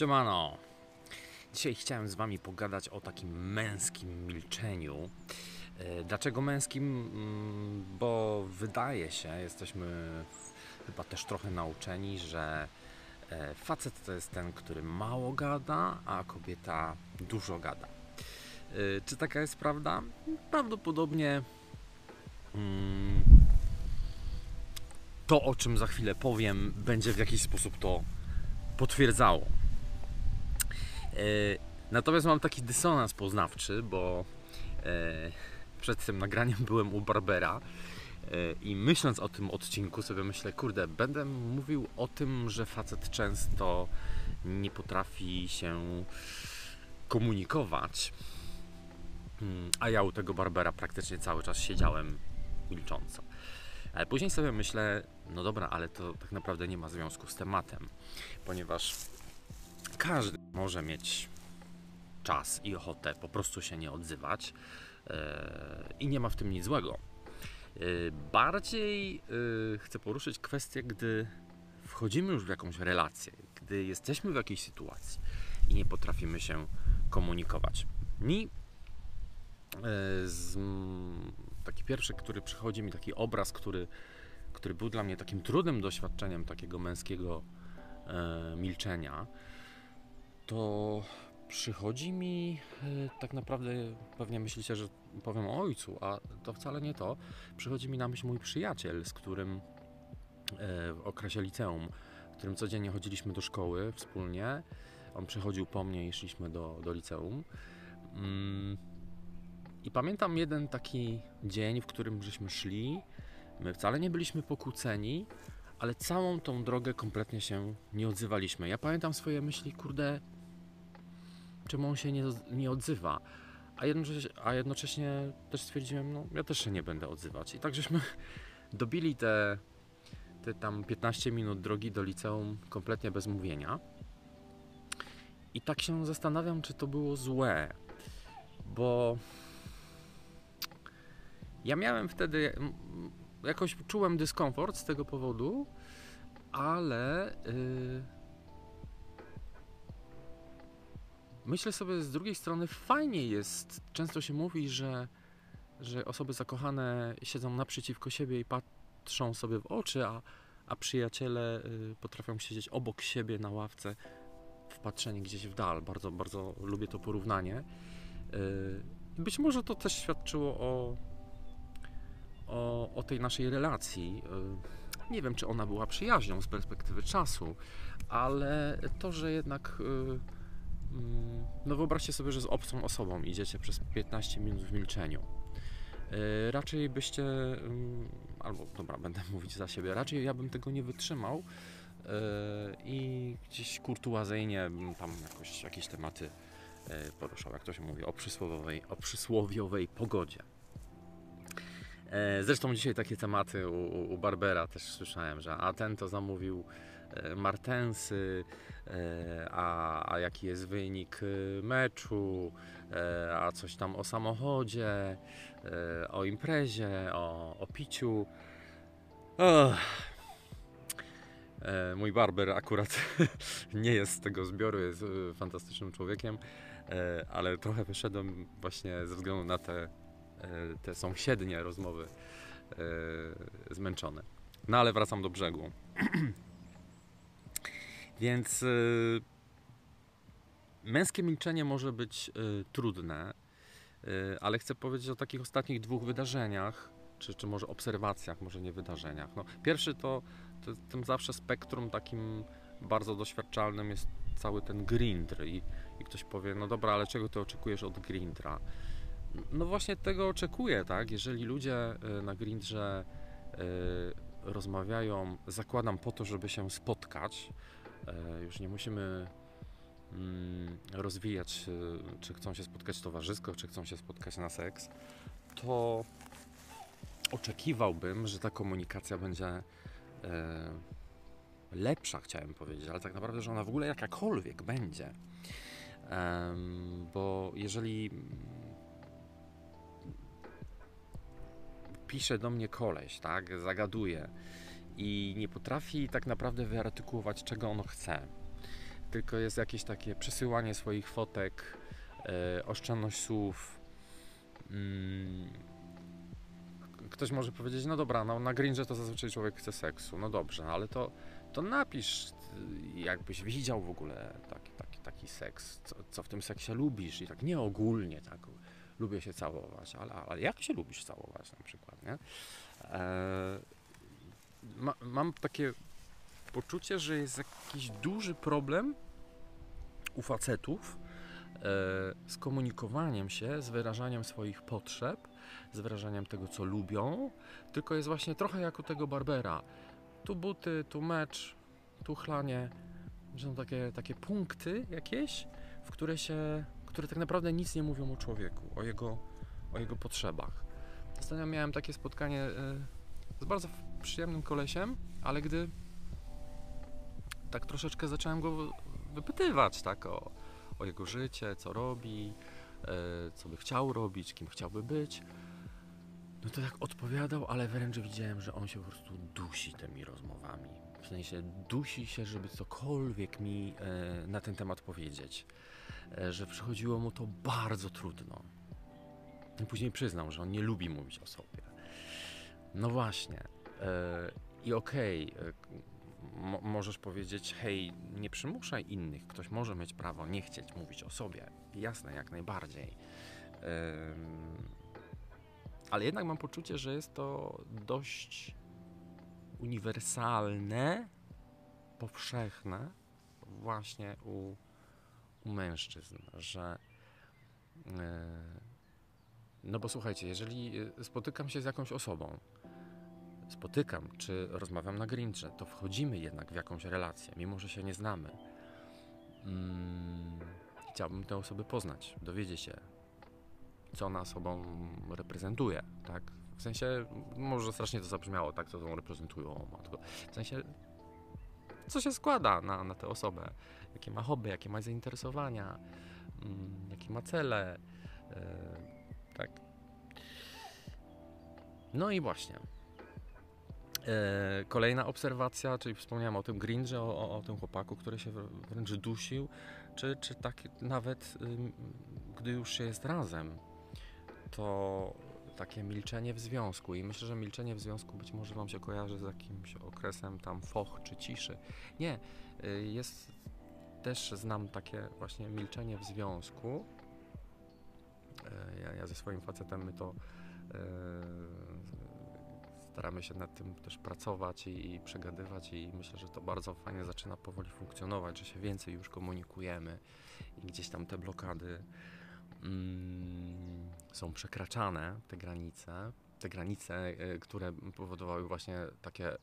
Siemano. Dzisiaj chciałem z Wami pogadać o takim męskim milczeniu. E, Dlaczego męskim? Mm, Bo wydaje się, jesteśmy chyba też trochę nauczeni, że e, facet to jest ten, który mało gada, a kobieta dużo gada. E, Czy taka jest prawda? Prawdopodobnie mm, to, o czym za chwilę powiem, będzie w jakiś sposób to potwierdzało. E, Natomiast mam taki dysonans poznawczy, bo e, przed tym nagraniem byłem u Barbera e, i myśląc o tym odcinku sobie myślę, kurde, będę mówił o tym, że facet często nie potrafi się komunikować, Mm, a ja u tego Barbera praktycznie cały czas siedziałem milcząco. Ale później sobie myślę, no dobra, ale to tak naprawdę nie ma związku z tematem, ponieważ każdy może mieć czas i ochotę po prostu się nie odzywać e, i nie ma w tym nic złego. E, Bardziej e, chcę poruszyć kwestię, gdy wchodzimy już w jakąś relację, gdy jesteśmy w jakiejś sytuacji i nie potrafimy się komunikować. Mi z, taki pierwszy, który przychodzi mi, taki obraz, który, który był dla mnie takim trudnym doświadczeniem takiego męskiego milczenia, to przychodzi mi e, tak naprawdę, pewnie myślicie, że powiem o ojcu, a to wcale nie to. Przychodzi mi na myśl mój przyjaciel, z którym e, w okresie liceum, w którym codziennie chodziliśmy do szkoły wspólnie. On przychodził po mnie i szliśmy do, do liceum. Mm, I pamiętam jeden taki dzień, w którym żeśmy szli. My wcale nie byliśmy pokłóceni, ale całą tą drogę kompletnie się nie odzywaliśmy. Ja pamiętam swoje myśli, kurde, czemu on się nie, nie odzywa. A jednocześnie, a jednocześnie też stwierdziłem, no ja też się nie będę odzywać. I tak żeśmy dobili te, te tam 15 minut drogi do liceum kompletnie bez mówienia. I tak się zastanawiam, czy to było złe, bo ja miałem wtedy, jakoś czułem dyskomfort z tego powodu, ale yy, myślę sobie z drugiej strony fajnie jest, często się mówi, że, że osoby zakochane siedzą naprzeciwko siebie i patrzą sobie w oczy, a, a przyjaciele y, potrafią siedzieć obok siebie na ławce, wpatrzeni gdzieś w dal. Bardzo, bardzo lubię to porównanie. Y, Być może to też świadczyło o, o, o tej naszej relacji. Y, Nie wiem, czy ona była przyjaźnią z perspektywy czasu, ale to, że jednak. Mm, No wyobraźcie sobie, że z obcą osobą idziecie przez 15 minut w milczeniu. Yy, Raczej byście, ym, albo dobra, będę mówić za siebie, raczej ja bym tego nie wytrzymał yy, i gdzieś kurtuazyjnie bym tam jakoś, jakieś tematy yy, poruszał, jak to się mówi, o przysłowiowej, o przysłowiowej pogodzie. Zresztą dzisiaj takie tematy u, u- Barbera też słyszałem, że a ten to zamówił e, martensy, e, a, a jaki jest wynik e, meczu, e, a coś tam o samochodzie, e, o imprezie, o, o piciu. E, Mój barber akurat nie jest z tego zbioru, jest e, fantastycznym człowiekiem, e, ale trochę wyszedłem właśnie ze względu na te, e, te sąsiednie rozmowy e, zmęczony. No ale wracam do brzegu. Więc y, męskie milczenie może być y, trudne, y, ale chcę powiedzieć o takich ostatnich dwóch wydarzeniach, czy, czy może obserwacjach, może nie wydarzeniach. No, pierwszy to, to tym zawsze spektrum takim bardzo doświadczalnym jest cały ten grindr i, i ktoś powie, no dobra, ale czego ty oczekujesz od grindra? No właśnie tego oczekuję, tak? Jeżeli ludzie y, na grindrze y, rozmawiają, zakładam po to, żeby się spotkać, Już nie musimy mm, rozwijać, e, czy chcą się spotkać towarzysko, czy chcą się spotkać na seks, to oczekiwałbym, że ta komunikacja będzie e, lepsza, chciałem powiedzieć, ale tak naprawdę, że ona w ogóle jakakolwiek będzie. Bo jeżeli mm, pisze do mnie koleś, tak, zagaduje, i nie potrafi tak naprawdę wyartykułować, czego on chce, tylko jest jakieś takie przesyłanie swoich fotek, e, oszczędność słów. Mm, ktoś może powiedzieć, no dobra, no na Gringe to zazwyczaj człowiek chce seksu, no dobrze, ale to, to napisz, y, jakbyś widział w ogóle taki, taki, taki seks, co, co w tym seksie lubisz i tak nie ogólnie, tak, lubię się całować, ale, ale jak się lubisz całować na przykład, nie? E, ma, mam takie poczucie, że jest jakiś duży problem u facetów e, z komunikowaniem się, z wyrażaniem swoich potrzeb, z wyrażaniem tego, co lubią, tylko jest właśnie trochę jak u tego Barbera. Tu buty, tu mecz, tu chlanie, są takie, takie punkty jakieś, w które się, które tak naprawdę nic nie mówią o człowieku, o jego, o jego potrzebach. Ostatnio miałem takie spotkanie e, z bardzo przyjemnym kolesiem, ale gdy tak troszeczkę zacząłem go wypytywać tak o, o jego życie, co robi, e, co by chciał robić, kim chciałby być, no to tak odpowiadał, ale wręcz widziałem, że on się po prostu dusi tymi rozmowami. W sensie dusi się, żeby cokolwiek mi e, na ten temat powiedzieć. E, że przychodziło mu to bardzo trudno. I później przyznał, że on nie lubi mówić o sobie. No właśnie. E, I okej, okay, mo możesz powiedzieć, hej, nie przymuszaj innych. Ktoś może mieć prawo nie chcieć mówić o sobie. Jasne, jak najbardziej. Ale jednak mam poczucie, że jest to dość uniwersalne, powszechne właśnie u, u mężczyzn, że e, no bo słuchajcie, jeżeli spotykam się z jakąś osobą, spotykam, czy rozmawiam na Grinche, to wchodzimy jednak w jakąś relację, mimo że się nie znamy. Hmm, chciałbym te osoby poznać, dowiedzieć się, co ona sobą reprezentuje, tak? W sensie, może strasznie to zabrzmiało, tak, co ją reprezentują, matko. W sensie, co się składa na, na tę osobę, jakie ma hobby, jakie ma zainteresowania, mm, jakie ma cele, yy, tak. No i właśnie. E, kolejna obserwacja, czyli wspomniałem o tym Gringe, o, o, o, tym chłopaku, który się wręcz dusił, czy, czy tak nawet gdy już się jest razem, to takie milczenie w związku i myślę, że milczenie w związku być może Wam się kojarzy z jakimś okresem tam foch czy ciszy. Nie, y, jest też znam takie właśnie milczenie w związku. E, ja, ja ze swoim facetem my to staramy się nad tym też pracować i, i, przegadywać i myślę, że to bardzo fajnie zaczyna powoli funkcjonować, że się więcej już komunikujemy i gdzieś tam te blokady mm, są przekraczane, te granice, te granice, e, które powodowały właśnie takie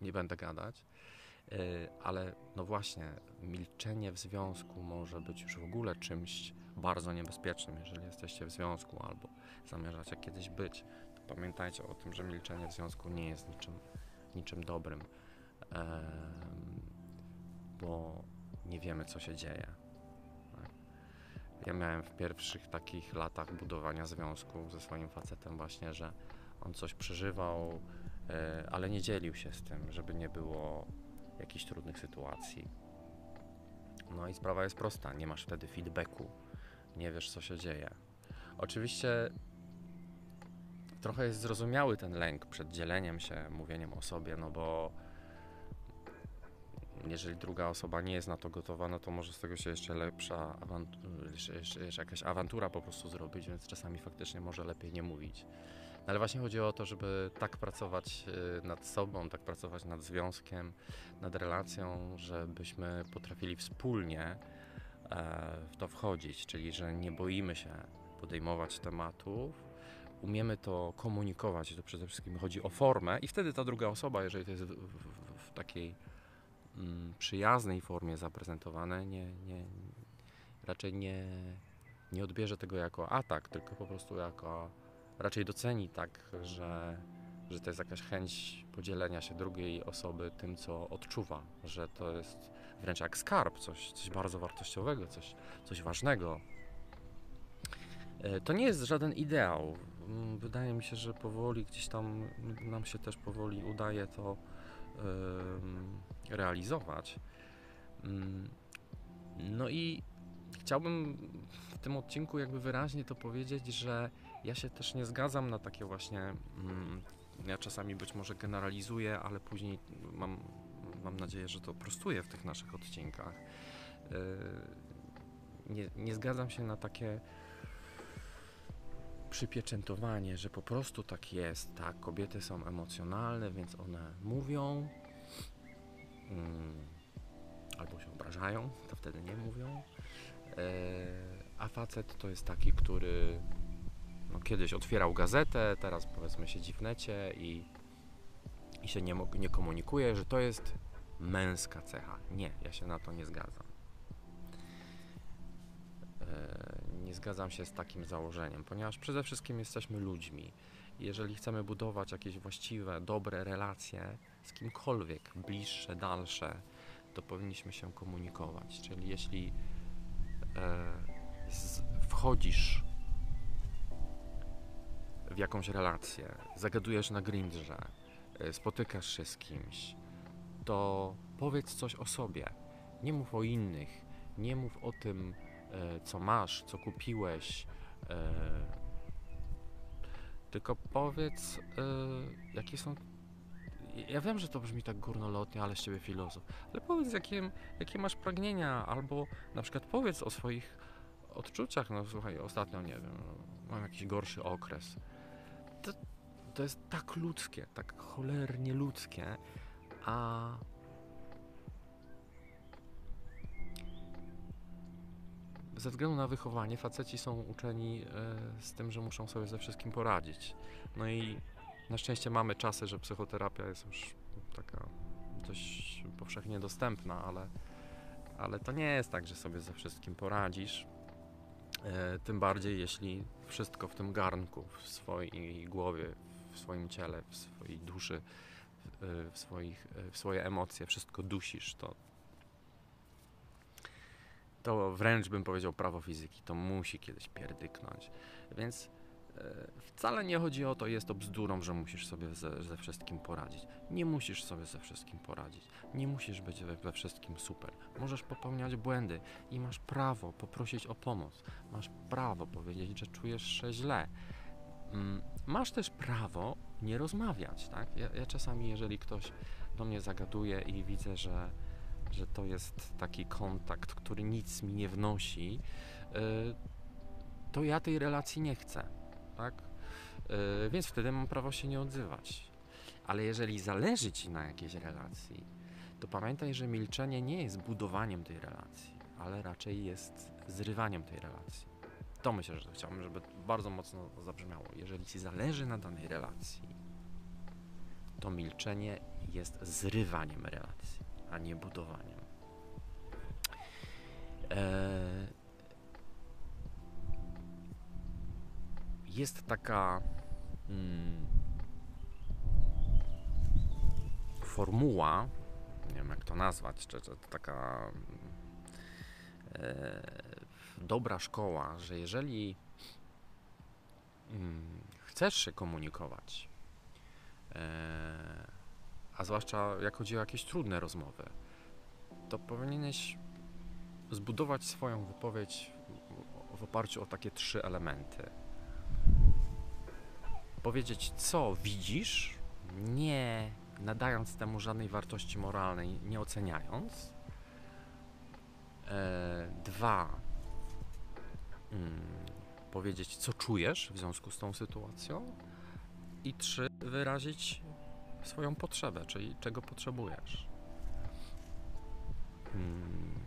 nie będę gadać, e, ale no właśnie milczenie w związku może być już w ogóle czymś bardzo niebezpiecznym, jeżeli jesteście w związku albo zamierzacie kiedyś być pamiętajcie o tym, że milczenie w związku nie jest niczym, niczym dobrym, bo nie wiemy, co się dzieje. Tak? Ja miałem w pierwszych takich latach budowania związku ze swoim facetem właśnie, że on coś przeżywał, e, ale nie dzielił się z tym, żeby nie było jakichś trudnych sytuacji. No i sprawa jest prosta, nie masz wtedy feedbacku, nie wiesz co się dzieje. Oczywiście trochę jest zrozumiały ten lęk przed dzieleniem się, mówieniem o sobie, no bo jeżeli druga osoba nie jest na to gotowa, no to może z tego się jeszcze lepsza, jeszcze, jeszcze, jeszcze jakaś awantura po prostu zrobić, więc czasami faktycznie może lepiej nie mówić. No ale właśnie chodzi o to, żeby tak pracować y, nad sobą, tak pracować nad związkiem, nad relacją, żebyśmy potrafili wspólnie e, w to wchodzić, czyli że nie boimy się podejmować tematów, umiemy to komunikować, to przede wszystkim chodzi o formę i wtedy ta druga osoba, jeżeli to jest w, w, w takiej mm, przyjaznej formie zaprezentowane, nie, nie, raczej nie, nie odbierze tego jako atak, tylko po prostu jako raczej doceni tak, że, że to jest jakaś chęć podzielenia się drugiej osoby tym, co odczuwa, że to jest wręcz jak skarb, coś, coś bardzo wartościowego, coś, coś ważnego. E, to nie jest żaden ideał. Mm, wydaje mi się, że powoli gdzieś tam nam się też powoli udaje to realizować. Mm, No i chciałbym w tym odcinku jakby wyraźnie to powiedzieć, że ja się też nie zgadzam na takie właśnie. Mm, ja czasami być może generalizuję, ale później mam, mam nadzieję, że to prostuję w tych naszych odcinkach. Yy, nie, nie zgadzam się na takie przypieczętowanie, że po prostu tak jest, tak, kobiety są emocjonalne, więc one mówią mm, albo się obrażają, to wtedy nie mówią, e, a facet to jest taki, który no, kiedyś otwierał gazetę, teraz powiedzmy siedzi w necie i, i się nie, nie komunikuje, że to jest męska cecha. Nie, ja się na to nie zgadzam. E, zgadzam się z takim założeniem, ponieważ przede wszystkim jesteśmy ludźmi. Jeżeli chcemy budować jakieś właściwe, dobre relacje z kimkolwiek, bliższe, dalsze, to powinniśmy się komunikować. Czyli jeśli e, wchodzisz w jakąś relację, zagadujesz na grindrze, e, spotykasz się z kimś, to powiedz coś o sobie. Nie mów o innych, nie mów o tym, co masz, co kupiłeś. E, tylko powiedz, e, jakie są. Ja wiem, że to brzmi tak górnolotnie, ale z ciebie filozof, ale powiedz, jakie, jakie masz pragnienia, albo na przykład powiedz o swoich odczuciach. No słuchaj, ostatnio nie wiem, mam jakiś gorszy okres. To, to jest tak ludzkie, tak cholernie ludzkie, a ze względu na wychowanie faceci są uczeni e, z tym, że muszą sobie ze wszystkim poradzić. No i na szczęście mamy czasy, że psychoterapia jest już taka dość powszechnie dostępna, ale, ale to nie jest tak, że sobie ze wszystkim poradzisz. E, tym bardziej, jeśli wszystko w tym garnku, w swojej głowie, w swoim ciele, w swojej duszy, w, w, swoich, w swoje emocje, wszystko dusisz, to, to wręcz bym powiedział prawo fizyki, to musi kiedyś pierdyknąć. Więc e, wcale nie chodzi o to, jest to bzdurą, że musisz sobie ze, ze, wszystkim poradzić. Nie musisz sobie ze wszystkim poradzić. Nie musisz być we, we wszystkim super. Możesz popełniać błędy i masz prawo poprosić o pomoc. Masz prawo powiedzieć, że czujesz się źle. Mm, masz też prawo nie rozmawiać, tak? Ja, ja czasami, jeżeli ktoś do mnie zagaduje i widzę, że że to jest taki kontakt, który nic mi nie wnosi, e, to ja tej relacji nie chcę, tak? E, więc wtedy mam prawo się nie odzywać. Ale jeżeli zależy ci na jakiejś relacji, to pamiętaj, że milczenie nie jest budowaniem tej relacji, ale raczej jest zrywaniem tej relacji. To myślę, że chciałbym, żeby bardzo mocno zabrzmiało. Jeżeli ci zależy na danej relacji, to milczenie jest zrywaniem relacji a nie budowaniem. E, jest taka mm, formuła, nie wiem jak to nazwać, czy, czy taka e, dobra szkoła, że jeżeli mm, chcesz się komunikować, e, a zwłaszcza jak chodzi o jakieś trudne rozmowy, to powinieneś zbudować swoją wypowiedź w oparciu o takie trzy elementy. Powiedzieć, co widzisz, nie nadając temu żadnej wartości moralnej, nie oceniając. E, dwa, mm, powiedzieć, co czujesz w związku z tą sytuacją. I trzy, wyrazić swoją potrzebę, czyli czego potrzebujesz. Hmm.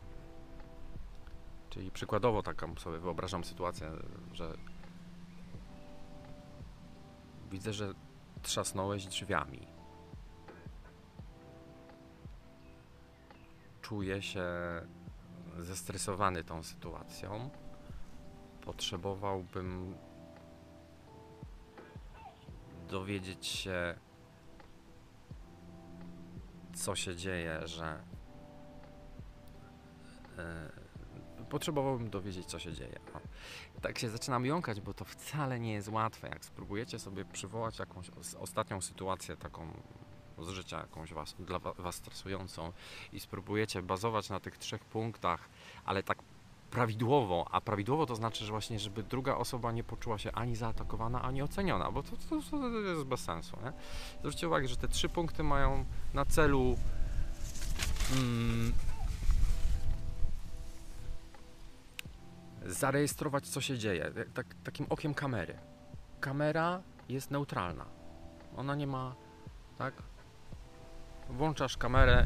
Czyli przykładowo taką sobie wyobrażam sytuację, że widzę, że trzasnąłeś drzwiami. Czuję się zestresowany tą sytuacją. Potrzebowałbym dowiedzieć się, co się dzieje, że yy, potrzebowałbym dowiedzieć, co się dzieje. Tak się zaczynam jąkać, bo to wcale nie jest łatwe. Jak spróbujecie sobie przywołać jakąś ostatnią sytuację taką z życia, jakąś was, dla wa- was stresującą i spróbujecie bazować na tych trzech punktach, ale tak prawidłowo, a prawidłowo to znaczy, że właśnie, żeby druga osoba nie poczuła się ani zaatakowana, ani oceniona, bo to, to, to jest bez sensu, nie? Zwróćcie uwagę, że te trzy punkty mają na celu mm, zarejestrować, co się dzieje, tak, takim okiem kamery. Kamera jest neutralna. Ona nie ma, tak? Włączasz kamerę.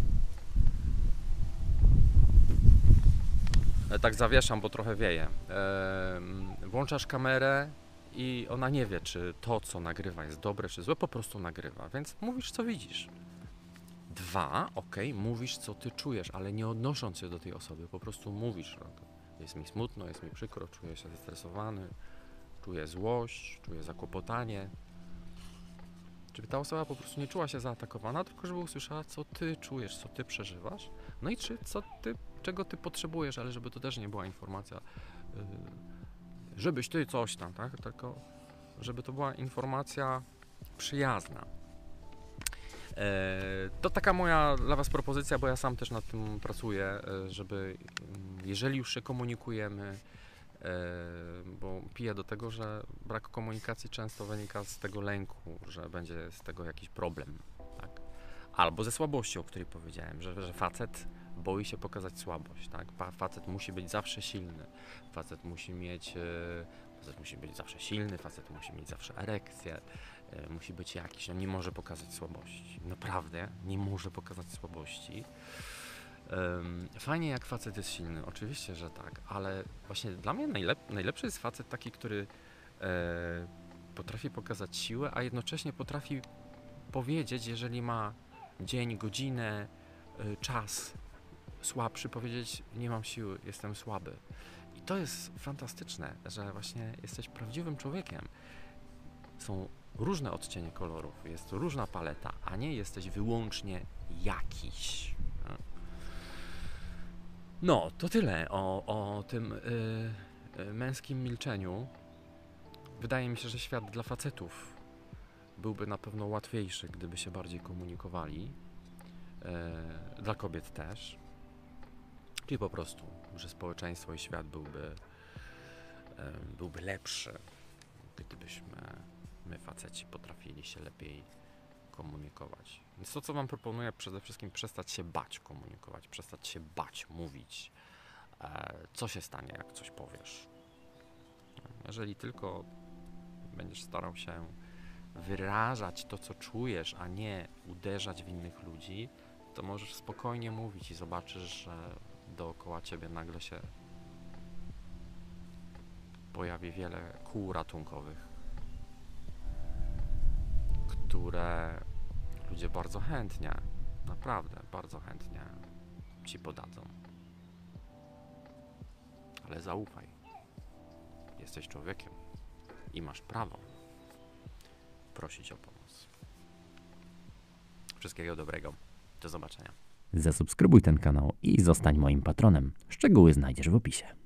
Tak zawieszam, bo trochę wieje. Włączasz kamerę i ona nie wie, czy to, co nagrywa, jest dobre, czy złe, po prostu nagrywa. Więc mówisz, co widzisz. Dwa, ok, mówisz, co ty czujesz, ale nie odnosząc się do tej osoby, po prostu mówisz. No, jest mi smutno, jest mi przykro, czuję się zestresowany, czuję złość, czuję zakłopotanie. Żeby ta osoba po prostu nie czuła się zaatakowana, tylko żeby usłyszała, co ty czujesz, co ty przeżywasz. No i czy, co ty, czego ty potrzebujesz, ale żeby to też nie była informacja, yy, żebyś ty coś tam, tak? Tylko żeby to była informacja przyjazna. E, To taka moja dla Was propozycja, bo ja sam też nad tym pracuję, e, żeby mm, jeżeli już się komunikujemy, e, bo piję do tego, że brak komunikacji często wynika z tego lęku, że będzie z tego jakiś problem, tak? Albo ze słabości, o której powiedziałem, że, że facet boi się pokazać słabość, tak? Facet musi być zawsze silny, facet musi mieć, e, facet musi być zawsze silny, facet musi mieć zawsze erekcję, e, musi być jakiś, on nie może pokazać słabości. Naprawdę, nie może pokazać słabości. Fajnie jak facet jest silny, oczywiście, że tak, ale właśnie dla mnie najlep najlepszy jest facet taki, który e, potrafi pokazać siłę, a jednocześnie potrafi powiedzieć, jeżeli ma dzień, godzinę, czas słabszy, powiedzieć nie mam siły, jestem słaby. I to jest fantastyczne, że właśnie jesteś prawdziwym człowiekiem. Są różne odcienie kolorów, jest różna paleta, a nie jesteś wyłącznie jakiś. no. To tyle o, o tym y, y, męskim milczeniu. Wydaje mi się, że świat dla facetów byłby na pewno łatwiejszy, gdyby się bardziej komunikowali. Y, dla kobiet też. Czyli po prostu, że społeczeństwo i świat byłby, byłby lepszy, gdybyśmy my faceci potrafili się lepiej komunikować. Więc to, co Wam proponuję, przede wszystkim przestać się bać komunikować, przestać się bać mówić, e, co się stanie, jak coś powiesz. Jeżeli tylko będziesz starał się wyrażać to, co czujesz, a nie uderzać w innych ludzi, to możesz spokojnie mówić i zobaczysz, że dookoła ciebie nagle się pojawi wiele kół ratunkowych, które ludzie bardzo chętnie, naprawdę bardzo chętnie ci podadzą. Ale zaufaj. Jesteś człowiekiem i masz prawo prosić o pomoc. Wszystkiego dobrego. Do zobaczenia. Zasubskrybuj ten kanał i zostań moim patronem. Szczegóły znajdziesz w opisie.